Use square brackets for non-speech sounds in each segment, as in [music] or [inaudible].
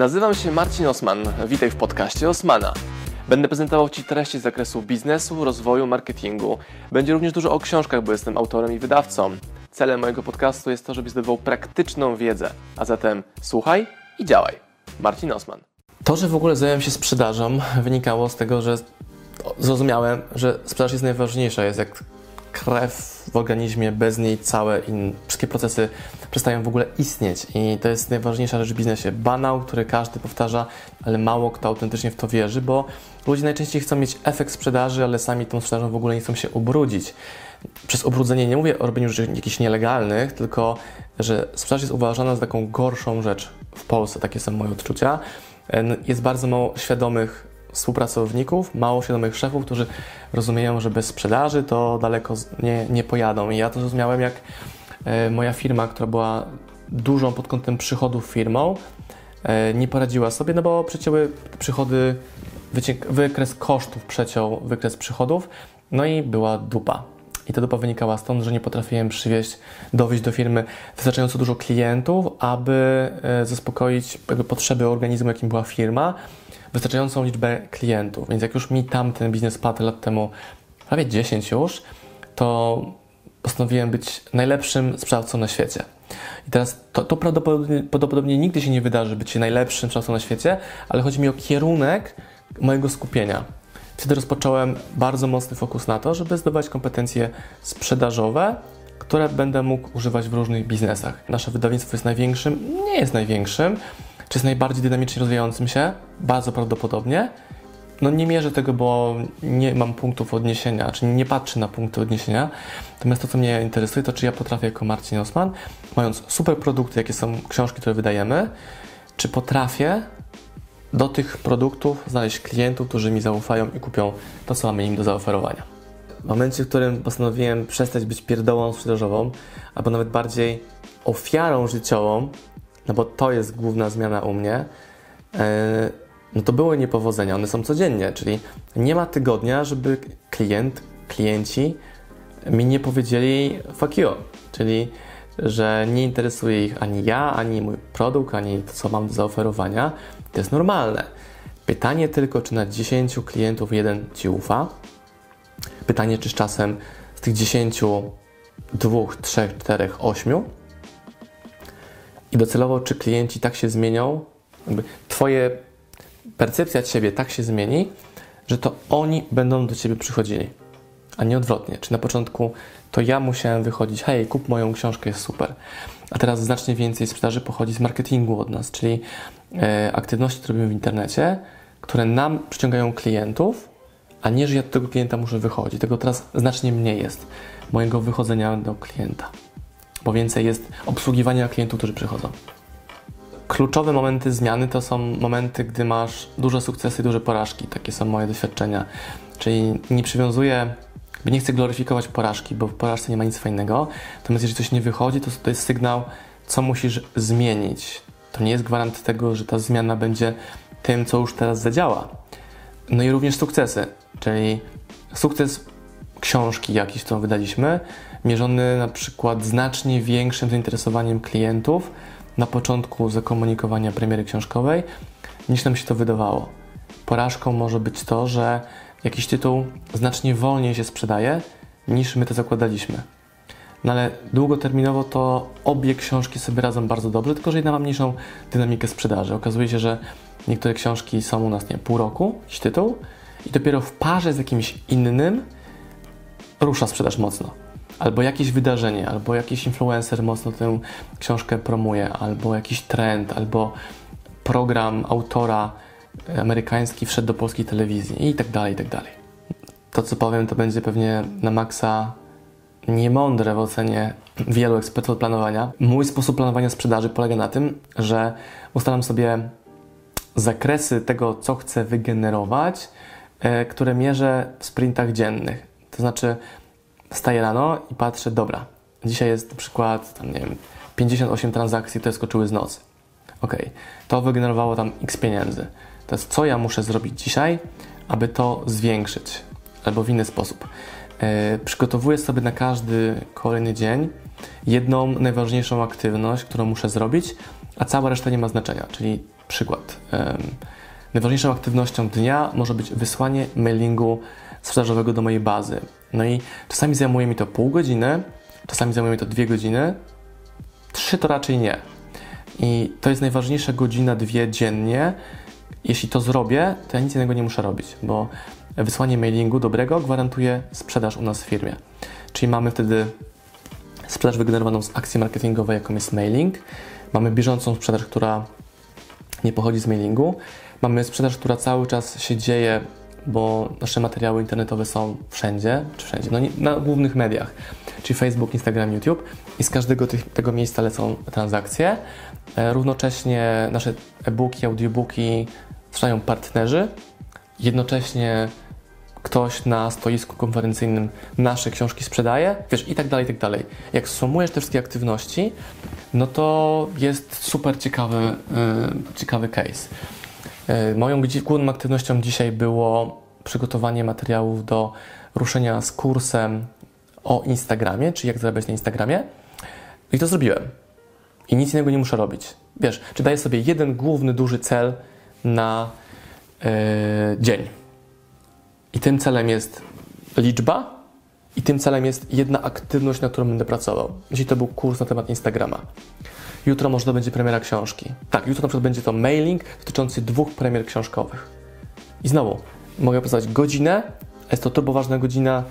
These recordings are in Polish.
Nazywam się Marcin Osman. Witaj w podcaście Osmana. Będę prezentował Ci treści z zakresu biznesu, rozwoju, marketingu. Będzie również dużo o książkach, bo jestem autorem i wydawcą. Celem mojego podcastu jest to, żebyś zdobywał praktyczną wiedzę. A zatem słuchaj i działaj. Marcin Osman. To, że w ogóle zająłem się sprzedażą, wynikało z tego, że zrozumiałem, że sprzedaż jest najważniejsza. Jest jak krew w organizmie, bez niej całe in, wszystkie procesy przestają w ogóle istnieć. I to jest najważniejsza rzecz w biznesie. Banał, który każdy powtarza, ale mało kto autentycznie w to wierzy, bo ludzie najczęściej chcą mieć efekt sprzedaży, ale sami tą sprzedażą w ogóle nie chcą się ubrudzić. Przez ubrudzenie nie mówię o robieniu rzeczy jakichś nielegalnych, tylko że sprzedaż jest uważana za taką gorszą rzecz w Polsce. Takie są moje odczucia. Jest bardzo mało świadomych współpracowników, mało świadomych szefów, którzy rozumieją, że bez sprzedaży to daleko nie, nie pojadą. I ja to zrozumiałem, jak e, moja firma, która była dużą pod kątem przychodów firmą, e, nie poradziła sobie, no bo przecięły przychody, wykres kosztów przeciął wykres przychodów, no i była dupa. I ta dupa wynikała stąd, że nie potrafiłem przywieźć, dowieść do firmy wystarczająco dużo klientów, aby e, zaspokoić potrzeby organizmu, jakim była firma, wystarczającą liczbę klientów. Więc jak już mi tamten biznes padł lat temu, prawie 10 już, to postanowiłem być najlepszym sprzedawcą na świecie. I teraz to, to prawdopodobnie, prawdopodobnie nigdy się nie wydarzy być najlepszym sprzedawcą na świecie, ale chodzi mi o kierunek mojego skupienia. Wtedy rozpocząłem bardzo mocny fokus na to, żeby zdobywać kompetencje sprzedażowe, które będę mógł używać w różnych biznesach. Nasze wydawnictwo jest największym, nie jest największym, czy jest najbardziej dynamicznie rozwijającym się? Bardzo prawdopodobnie. No nie mierzę tego, bo nie mam punktów odniesienia, czy nie patrzę na punkty odniesienia. Natomiast to, co mnie interesuje, to czy ja potrafię jako Marcin Osman, mając super produkty, jakie są książki, które wydajemy, czy potrafię do tych produktów znaleźć klientów, którzy mi zaufają i kupią to, co mamy im do zaoferowania. W momencie, w którym postanowiłem przestać być pierdołą sprzedażową, albo nawet bardziej ofiarą życiową, no bo to jest główna zmiana u mnie, e, no to były niepowodzenia, one są codziennie, czyli nie ma tygodnia, żeby klient, klienci mi nie powiedzieli fuck you, czyli że nie interesuje ich ani ja, ani mój produkt, ani to, co mam do zaoferowania. To jest normalne. Pytanie tylko, czy na 10 klientów jeden Ci ufa. Pytanie, czy z czasem z tych 10, 2, 3, 4, 8 i docelowo, czy klienci tak się zmienią, jakby Twoje percepcja Ciebie tak się zmieni, że to oni będą do Ciebie przychodzili, a nie odwrotnie. Czy na początku to ja musiałem wychodzić, hej, kup moją książkę, jest super. A teraz znacznie więcej sprzedaży pochodzi z marketingu od nas, czyli aktywności, które robimy w internecie, które nam przyciągają klientów, a nie, że ja do tego klienta muszę wychodzić. Tego teraz znacznie mniej jest, mojego wychodzenia do klienta bo więcej jest obsługiwania klientów, którzy przychodzą. Kluczowe momenty zmiany to są momenty, gdy masz duże sukcesy i duże porażki. Takie są moje doświadczenia. Czyli nie przywiązuję, nie chcę gloryfikować porażki, bo w porażce nie ma nic fajnego. Natomiast jeżeli coś nie wychodzi, to to jest sygnał, co musisz zmienić. To nie jest gwarant tego, że ta zmiana będzie tym, co już teraz zadziała. No i również sukcesy, czyli sukces książki jakiś, którą wydaliśmy, mierzony na przykład znacznie większym zainteresowaniem klientów na początku zakomunikowania premiery książkowej, niż nam się to wydawało. Porażką może być to, że jakiś tytuł znacznie wolniej się sprzedaje, niż my to zakładaliśmy. No ale długoterminowo to obie książki sobie radzą bardzo dobrze, tylko że jedna ma mniejszą dynamikę sprzedaży. Okazuje się, że niektóre książki są u nas nie pół roku, jakiś tytuł, i dopiero w parze z jakimś innym rusza sprzedaż mocno. Albo jakieś wydarzenie, albo jakiś influencer mocno tę książkę promuje, albo jakiś trend, albo program autora amerykański wszedł do polskiej telewizji i tak dalej, i tak dalej. To, co powiem, to będzie pewnie na maksa niemądre w ocenie wielu ekspertów planowania. Mój sposób planowania sprzedaży polega na tym, że ustalam sobie zakresy tego, co chcę wygenerować, e, które mierzę w sprintach dziennych. To znaczy, wstaję rano i patrzę, dobra, dzisiaj jest na przykład, tam nie wiem, 58 transakcji, które skoczyły z nocy. Ok, to wygenerowało tam x pieniędzy. Jest co ja muszę zrobić dzisiaj, aby to zwiększyć, albo w inny sposób. Yy, przygotowuję sobie na każdy kolejny dzień jedną najważniejszą aktywność, którą muszę zrobić, a cała reszta nie ma znaczenia. Czyli przykład. Najważniejszą aktywnością dnia może być wysłanie mailingu sprzedażowego do mojej bazy. No i czasami zajmuje mi to pół godziny, czasami zajmuje mi to dwie godziny, trzy to raczej nie. I to jest najważniejsza godzina, dwie dziennie. Jeśli to zrobię, to ja nic innego nie muszę robić, bo wysłanie mailingu dobrego gwarantuje sprzedaż u nas w firmie. Czyli mamy wtedy sprzedaż wygenerowaną z akcji marketingowej, jaką jest mailing. Mamy bieżącą sprzedaż, która nie pochodzi z mailingu. Mamy sprzedaż, która cały czas się dzieje, bo nasze materiały internetowe są wszędzie, czy wszędzie, no nie, na głównych mediach, czyli Facebook, Instagram, YouTube i z każdego tych, tego miejsca lecą transakcje. E, równocześnie nasze e-booki, audiobooki sprzedają partnerzy, jednocześnie ktoś na stoisku konferencyjnym nasze książki sprzedaje, wiesz, i tak dalej, i tak dalej. Jak sumujesz te wszystkie aktywności, no to jest super ciekawy, yy, ciekawy case. Yy, moją główną aktywnością dzisiaj było przygotowanie materiałów do ruszenia z kursem o Instagramie, czyli jak zarabiać na Instagramie. I to zrobiłem. I nic innego nie muszę robić. Wiesz, czy daję sobie jeden główny, duży cel na dzień i tym celem jest liczba, i tym celem jest jedna aktywność, na którą będę pracował. Jeśli to był kurs na temat Instagrama. Jutro może to będzie premiera książki. Tak, jutro na przykład będzie to mailing dotyczący dwóch premier książkowych. I znowu, mogę pracować godzinę, jest to turbo ważna godzina,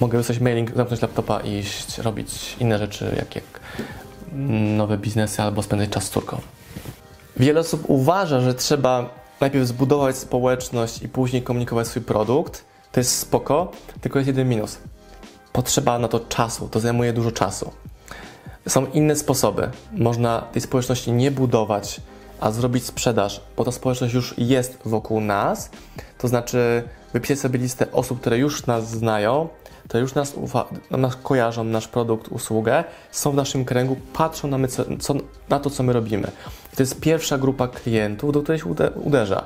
mogę wysłać mailing, zamknąć laptopa i iść robić inne rzeczy, jak, jak nowe biznesy albo spędzać czas z córką. Wiele osób uważa, że trzeba najpierw zbudować społeczność i później komunikować swój produkt, to jest spoko, tylko jest jeden minus. Potrzeba na to czasu, to zajmuje dużo czasu. Są inne sposoby. Można tej społeczności nie budować, a zrobić sprzedaż, bo ta społeczność już jest wokół nas. To znaczy, wypisać sobie listę osób, które już nas znają, które już nas, ufa, nas kojarzą, nasz produkt, usługę, są w naszym kręgu, patrzą na, my, co, na to, co my robimy. To jest pierwsza grupa klientów, do której się uderza.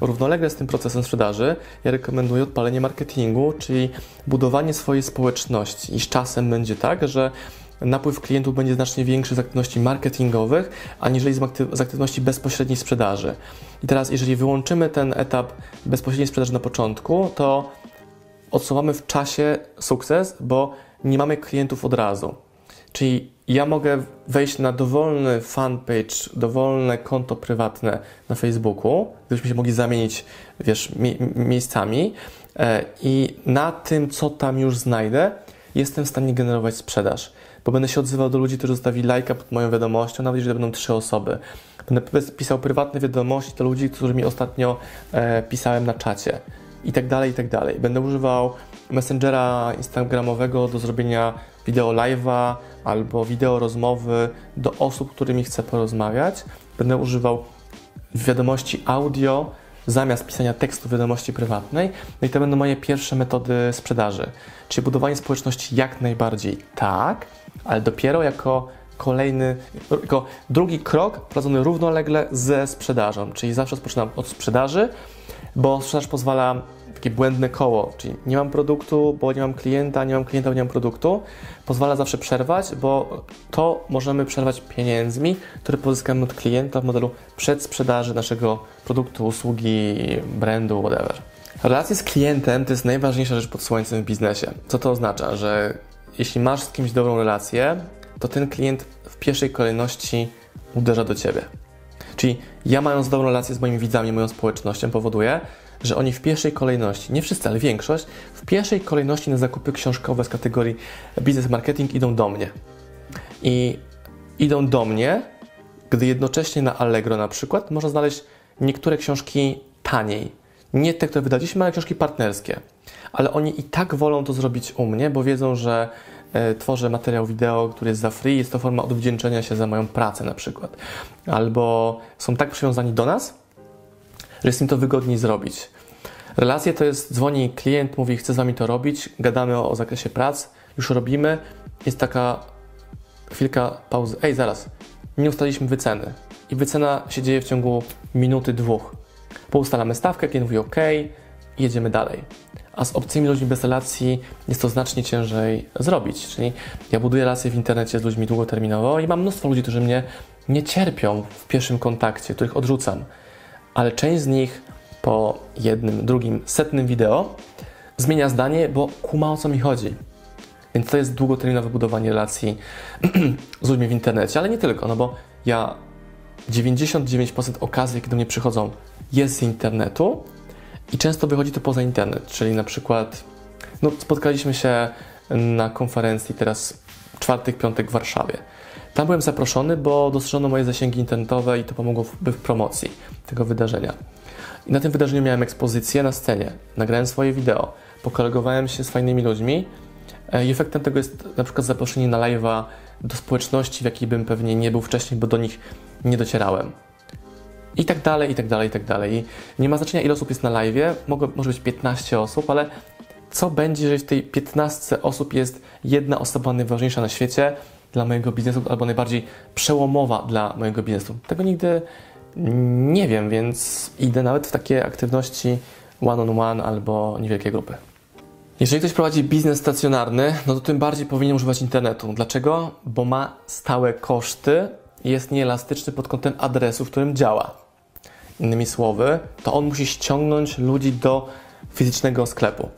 Równolegle z tym procesem sprzedaży ja rekomenduję odpalenie marketingu, czyli budowanie swojej społeczności. I z czasem będzie tak, że napływ klientów będzie znacznie większy z aktywności marketingowych, aniżeli z, z aktywności bezpośredniej sprzedaży. I teraz, jeżeli wyłączymy ten etap bezpośredniej sprzedaży na początku, to odsuwamy w czasie sukces, bo nie mamy klientów od razu. Czyli ja mogę wejść na dowolny fanpage, dowolne konto prywatne na Facebooku, gdybyśmy się mogli zamienić, wiesz, mi miejscami e, i na tym, co tam już znajdę, jestem w stanie generować sprzedaż, bo będę się odzywał do ludzi, którzy zostawili lajka pod moją wiadomością, nawet jeżeli będą trzy osoby. Będę pisał prywatne wiadomości do ludzi, którymi ostatnio e, pisałem na czacie i tak dalej, i tak dalej. Będę używał Messengera Instagramowego do zrobienia wideo live'a albo wideo rozmowy do osób, którymi chcę porozmawiać. Będę używał wiadomości audio zamiast pisania tekstu wiadomości prywatnej. No i to będą moje pierwsze metody sprzedaży. Czyli budowanie społeczności jak najbardziej tak, ale dopiero jako kolejny, jako drugi krok prowadzony równolegle ze sprzedażą. Czyli zawsze rozpoczynam od sprzedaży, bo sprzedaż pozwala takie błędne koło, czyli nie mam produktu, bo nie mam klienta, nie mam klienta, bo nie mam produktu, pozwala zawsze przerwać, bo to możemy przerwać pieniędzmi, które pozyskamy od klienta w modelu przedsprzedaży naszego produktu, usługi, brandu, whatever. Relacje z klientem to jest najważniejsza rzecz pod słońcem w biznesie. Co to oznacza? Że jeśli masz z kimś dobrą relację, to ten klient w pierwszej kolejności uderza do ciebie. Czyli ja mając dobrą relację z moimi widzami, moją społecznością powoduje, że oni w pierwszej kolejności, nie wszyscy, ale większość, w pierwszej kolejności na zakupy książkowe z kategorii biznes marketing idą do mnie. I idą do mnie, gdy jednocześnie na Allegro na przykład można znaleźć niektóre książki taniej. Nie te, które wydaliśmy, ale książki partnerskie. Ale oni i tak wolą to zrobić u mnie, bo wiedzą, że e, tworzę materiał wideo, który jest za free, jest to forma odwdzięczenia się za moją pracę na przykład. Albo są tak przywiązani do nas, że jest im to wygodniej zrobić. Relacje to jest, dzwoni klient, mówi, chcę z Wami to robić, gadamy o, o zakresie prac, już robimy, jest taka chwilka pauzy. Ej, zaraz, nie ustaliliśmy wyceny. I wycena się dzieje w ciągu minuty, dwóch. Poustalamy stawkę, klient mówi OK, i jedziemy dalej. a z obcymi ludźmi bez relacji jest to znacznie ciężej zrobić. Czyli ja buduję relacje w internecie z ludźmi długoterminowo i mam mnóstwo ludzi, którzy mnie nie cierpią w pierwszym kontakcie, których odrzucam, ale część z nich po jednym, drugim, setnym wideo zmienia zdanie, bo kuma o co mi chodzi. Więc to jest długoterminowe budowanie relacji [clears throat] z ludźmi w internecie, ale nie tylko, no bo ja 99% okazji, jakie do mnie przychodzą, jest z internetu i często wychodzi to poza internet, czyli na przykład no, spotkaliśmy się na konferencji teraz czwartek, piątek w Warszawie. Tam byłem zaproszony, bo dostrzeżono moje zasięgi internetowe i to pomogłoby w promocji tego wydarzenia. I na tym wydarzeniu miałem ekspozycję na scenie, nagrałem swoje wideo, pokolegowałem się z fajnymi ludźmi e, i efektem tego jest na przykład zaproszenie na live'a do społeczności, w jakiej bym pewnie nie był wcześniej, bo do nich nie docierałem. I tak dalej, i tak dalej, i tak dalej. I nie ma znaczenia, ile osób jest na live, Mogę, może być 15 osób, ale co będzie, jeżeli w tej 15 osób jest jedna osoba najważniejsza na świecie dla mojego biznesu, albo najbardziej przełomowa dla mojego biznesu? Tego nigdy nie wiem, więc idę nawet w takie aktywności one-on-one on one albo niewielkie grupy. Jeżeli ktoś prowadzi biznes stacjonarny, no to tym bardziej powinien używać internetu. Dlaczego? Bo ma stałe koszty i jest nieelastyczny pod kątem adresu, w którym działa. Innymi słowy, to on musi ściągnąć ludzi do fizycznego sklepu.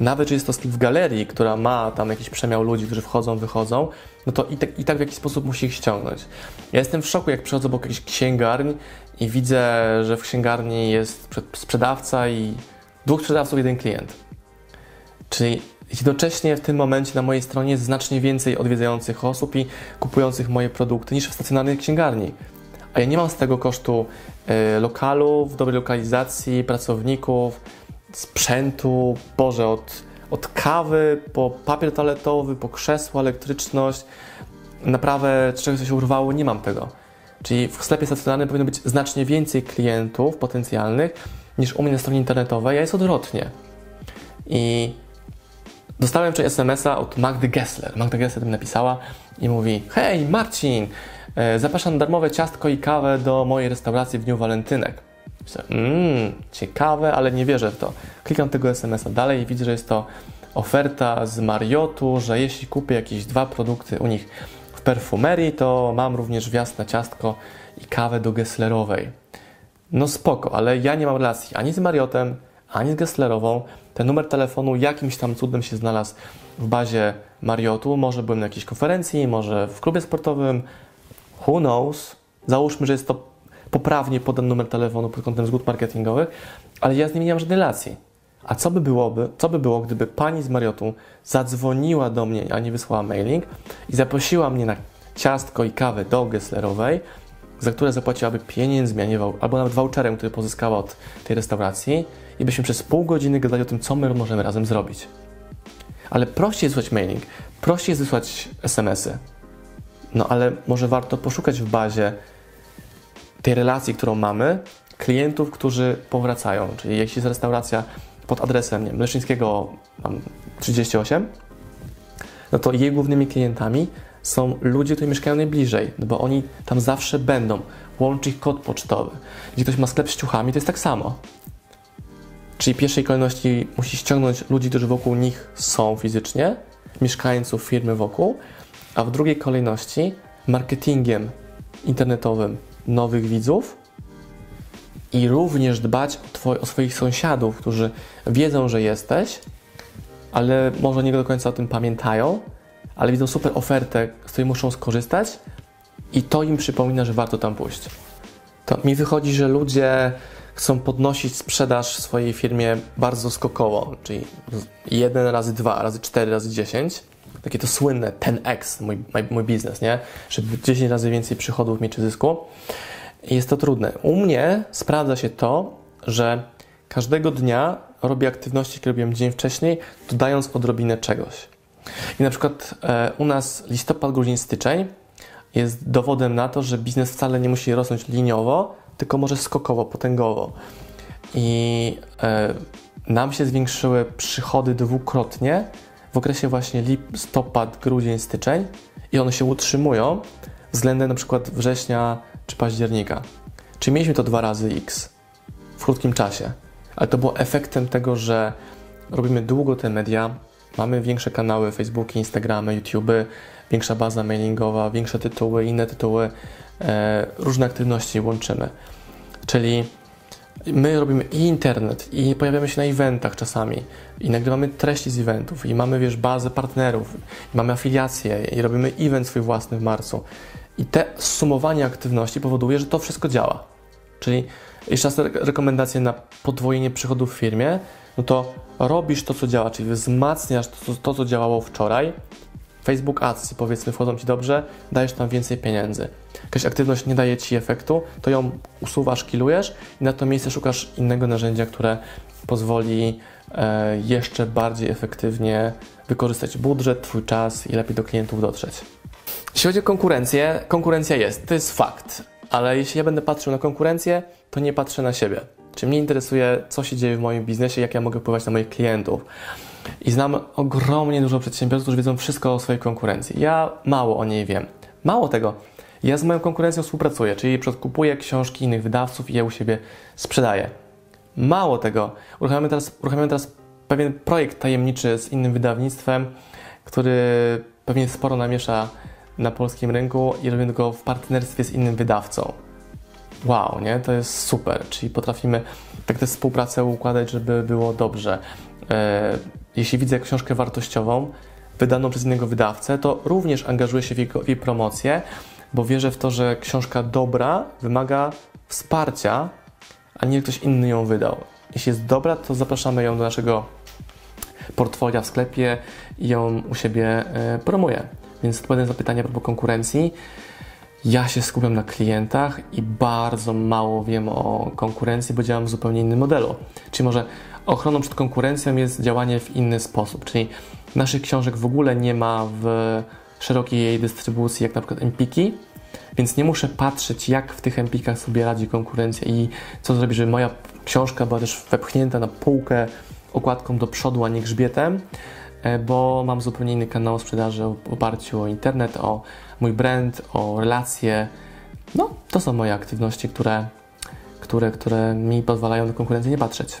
Nawet jeżeli jest to w galerii, która ma tam jakiś przemiał ludzi, którzy wchodzą, wychodzą, no to i tak, i tak w jakiś sposób musi ich ściągnąć. Ja jestem w szoku, jak przychodzę obok jakiejś księgarni i widzę, że w księgarni jest sprzedawca i dwóch sprzedawców, jeden klient. Czyli jednocześnie w tym momencie na mojej stronie jest znacznie więcej odwiedzających osób i kupujących moje produkty niż w stacjonarnej księgarni. A ja nie mam z tego kosztu y, lokalu, w dobrej lokalizacji, pracowników, sprzętu, Boże, od, od kawy po papier toaletowy, po krzesło, elektryczność, naprawę czegoś, co się urwało, nie mam tego. Czyli w sklepie stacjonarnym powinno być znacznie więcej klientów potencjalnych niż u mnie na stronie internetowej, a jest odwrotnie. I dostałem wczoraj SMS-a od Magdy Gessler. Magda Gessler mi napisała i mówi: Hej, Marcin, e, zapraszam na darmowe ciastko i kawę do mojej restauracji w Dniu Walentynek. Mmm, ciekawe, ale nie wierzę w to. Klikam tego SMS-a dalej i widzę, że jest to oferta z Mariotu, że jeśli kupię jakieś dwa produkty u nich w perfumerii, to mam również wjazd na ciastko i kawę do Gesslerowej. No spoko, ale ja nie mam relacji ani z Mariotem, ani z Gesslerową. Ten numer telefonu jakimś tam cudem się znalazł w bazie Mariotu. Może byłem na jakiejś konferencji, może w klubie sportowym. Who knows? Załóżmy, że jest to poprawnie podany numer telefonu pod kątem zgód marketingowych, ale ja z nimi nie mam żadnej relacji. A co by, byłoby, co by było, gdyby pani z Mariotu zadzwoniła do mnie, a nie wysłała mailing i zaprosiła mnie na ciastko i kawę do Gesslerowej, za które zapłaciłaby pieniędzmi, a nie albo nawet voucherem, który pozyskała od tej restauracji i byśmy przez pół godziny gadali o tym, co my możemy razem zrobić. Ale prościej jest wysłać mailing, prościej jest wysłać SMS-y. No ale może warto poszukać w bazie tej relacji, którą mamy, klientów, którzy powracają. Czyli jeśli jest restauracja pod adresem nie wiem, Leszczyńskiego 38, no to jej głównymi klientami są ludzie, którzy mieszkają najbliżej, no bo oni tam zawsze będą. Łączy ich kod pocztowy. Jeśli ktoś ma sklep z ciuchami, to jest tak samo. Czyli w pierwszej kolejności musi ściągnąć ludzi, którzy wokół nich są fizycznie, mieszkańców firmy wokół, a w drugiej kolejności marketingiem internetowym nowych widzów i również dbać o, o swoich sąsiadów, którzy wiedzą, że jesteś, ale może nie do końca o tym pamiętają, ale widzą super ofertę, z której muszą skorzystać i to im przypomina, że warto tam pójść. To mi wychodzi, że ludzie chcą podnosić sprzedaż w swojej firmie bardzo skokowo, czyli 1 razy 2 razy 4 razy 10. Takie to słynne 10x, mój, mój biznes, nie? Żeby 10 razy więcej przychodów mieć czy zysku. Jest to trudne. U mnie sprawdza się to, że każdego dnia robię aktywności, które robiłem dzień wcześniej, dodając odrobinę czegoś. I na przykład e, u nas listopad, grudzień, styczeń jest dowodem na to, że biznes wcale nie musi rosnąć liniowo, tylko może skokowo, potęgowo. I e, nam się zwiększyły przychody dwukrotnie w okresie właśnie listopad, grudzień, styczeń i one się utrzymują względem na przykład września czy października. Czyli mieliśmy to dwa razy x w krótkim czasie, ale to było efektem tego, że robimy długo te media, mamy większe kanały, Facebooki, Instagramy, YouTube, większa baza mailingowa, większe tytuły, inne tytuły, e, różne aktywności łączymy. Czyli my robimy i internet, i pojawiamy się na eventach czasami, i nagrywamy treści z eventów, i mamy, wiesz, bazę partnerów, i mamy afiliacje, i robimy event swój własny w marcu. I te sumowanie aktywności powoduje, że to wszystko działa. Czyli jeszcze raz rekomendacje na podwojenie przychodów w firmie, no to robisz to, co działa, czyli wzmacniasz to, to co działało wczoraj, Facebook Ads, powiedzmy, wchodzą Ci dobrze, dajesz tam więcej pieniędzy. Jakaś aktywność nie daje Ci efektu, to ją usuwasz, kilujesz i na to miejsce szukasz innego narzędzia, które pozwoli e, jeszcze bardziej efektywnie wykorzystać budżet, Twój czas i lepiej do klientów dotrzeć. Jeśli chodzi o konkurencję, konkurencja jest, to jest fakt, ale jeśli ja będę patrzył na konkurencję, to nie patrzę na siebie. Czy mnie interesuje, co się dzieje w moim biznesie, jak ja mogę wpływać na moich klientów. I znam ogromnie dużo przedsiębiorców, którzy wiedzą wszystko o swojej konkurencji. Ja mało o niej wiem. Mało tego, ja z moją konkurencją współpracuję, czyli kupuję książki innych wydawców i je u siebie sprzedaję. Mało tego, uruchamiamy teraz, uruchamiamy teraz pewien projekt tajemniczy z innym wydawnictwem, który pewnie sporo namiesza na polskim rynku i robimy go w partnerstwie z innym wydawcą. Wow, nie? To jest super. Czyli potrafimy tak tę współpracę układać, żeby było dobrze. Jeśli widzę książkę wartościową, wydaną przez innego wydawcę, to również angażuję się w jej, w jej promocję, bo wierzę w to, że książka dobra wymaga wsparcia, a nie ktoś inny ją wydał. Jeśli jest dobra, to zapraszamy ją do naszego portfolio w sklepie i ją u siebie e, promuję. Więc odpowiadając na pytanie a propos konkurencji, ja się skupiam na klientach i bardzo mało wiem o konkurencji, bo działam w zupełnie innym modelu. Czyli może ochroną przed konkurencją jest działanie w inny sposób, czyli naszych książek w ogóle nie ma w szerokiej jej dystrybucji, jak na przykład Empiki, więc nie muszę patrzeć, jak w tych Empikach sobie radzi konkurencja i co zrobić, żeby moja książka była też wepchnięta na półkę okładką do przodu, a nie grzbietem, e, bo mam zupełnie inny kanał sprzedaży w oparciu o internet, o mój brand, o relacje. No, to są moje aktywności, które, które, które mi pozwalają na konkurencję nie patrzeć.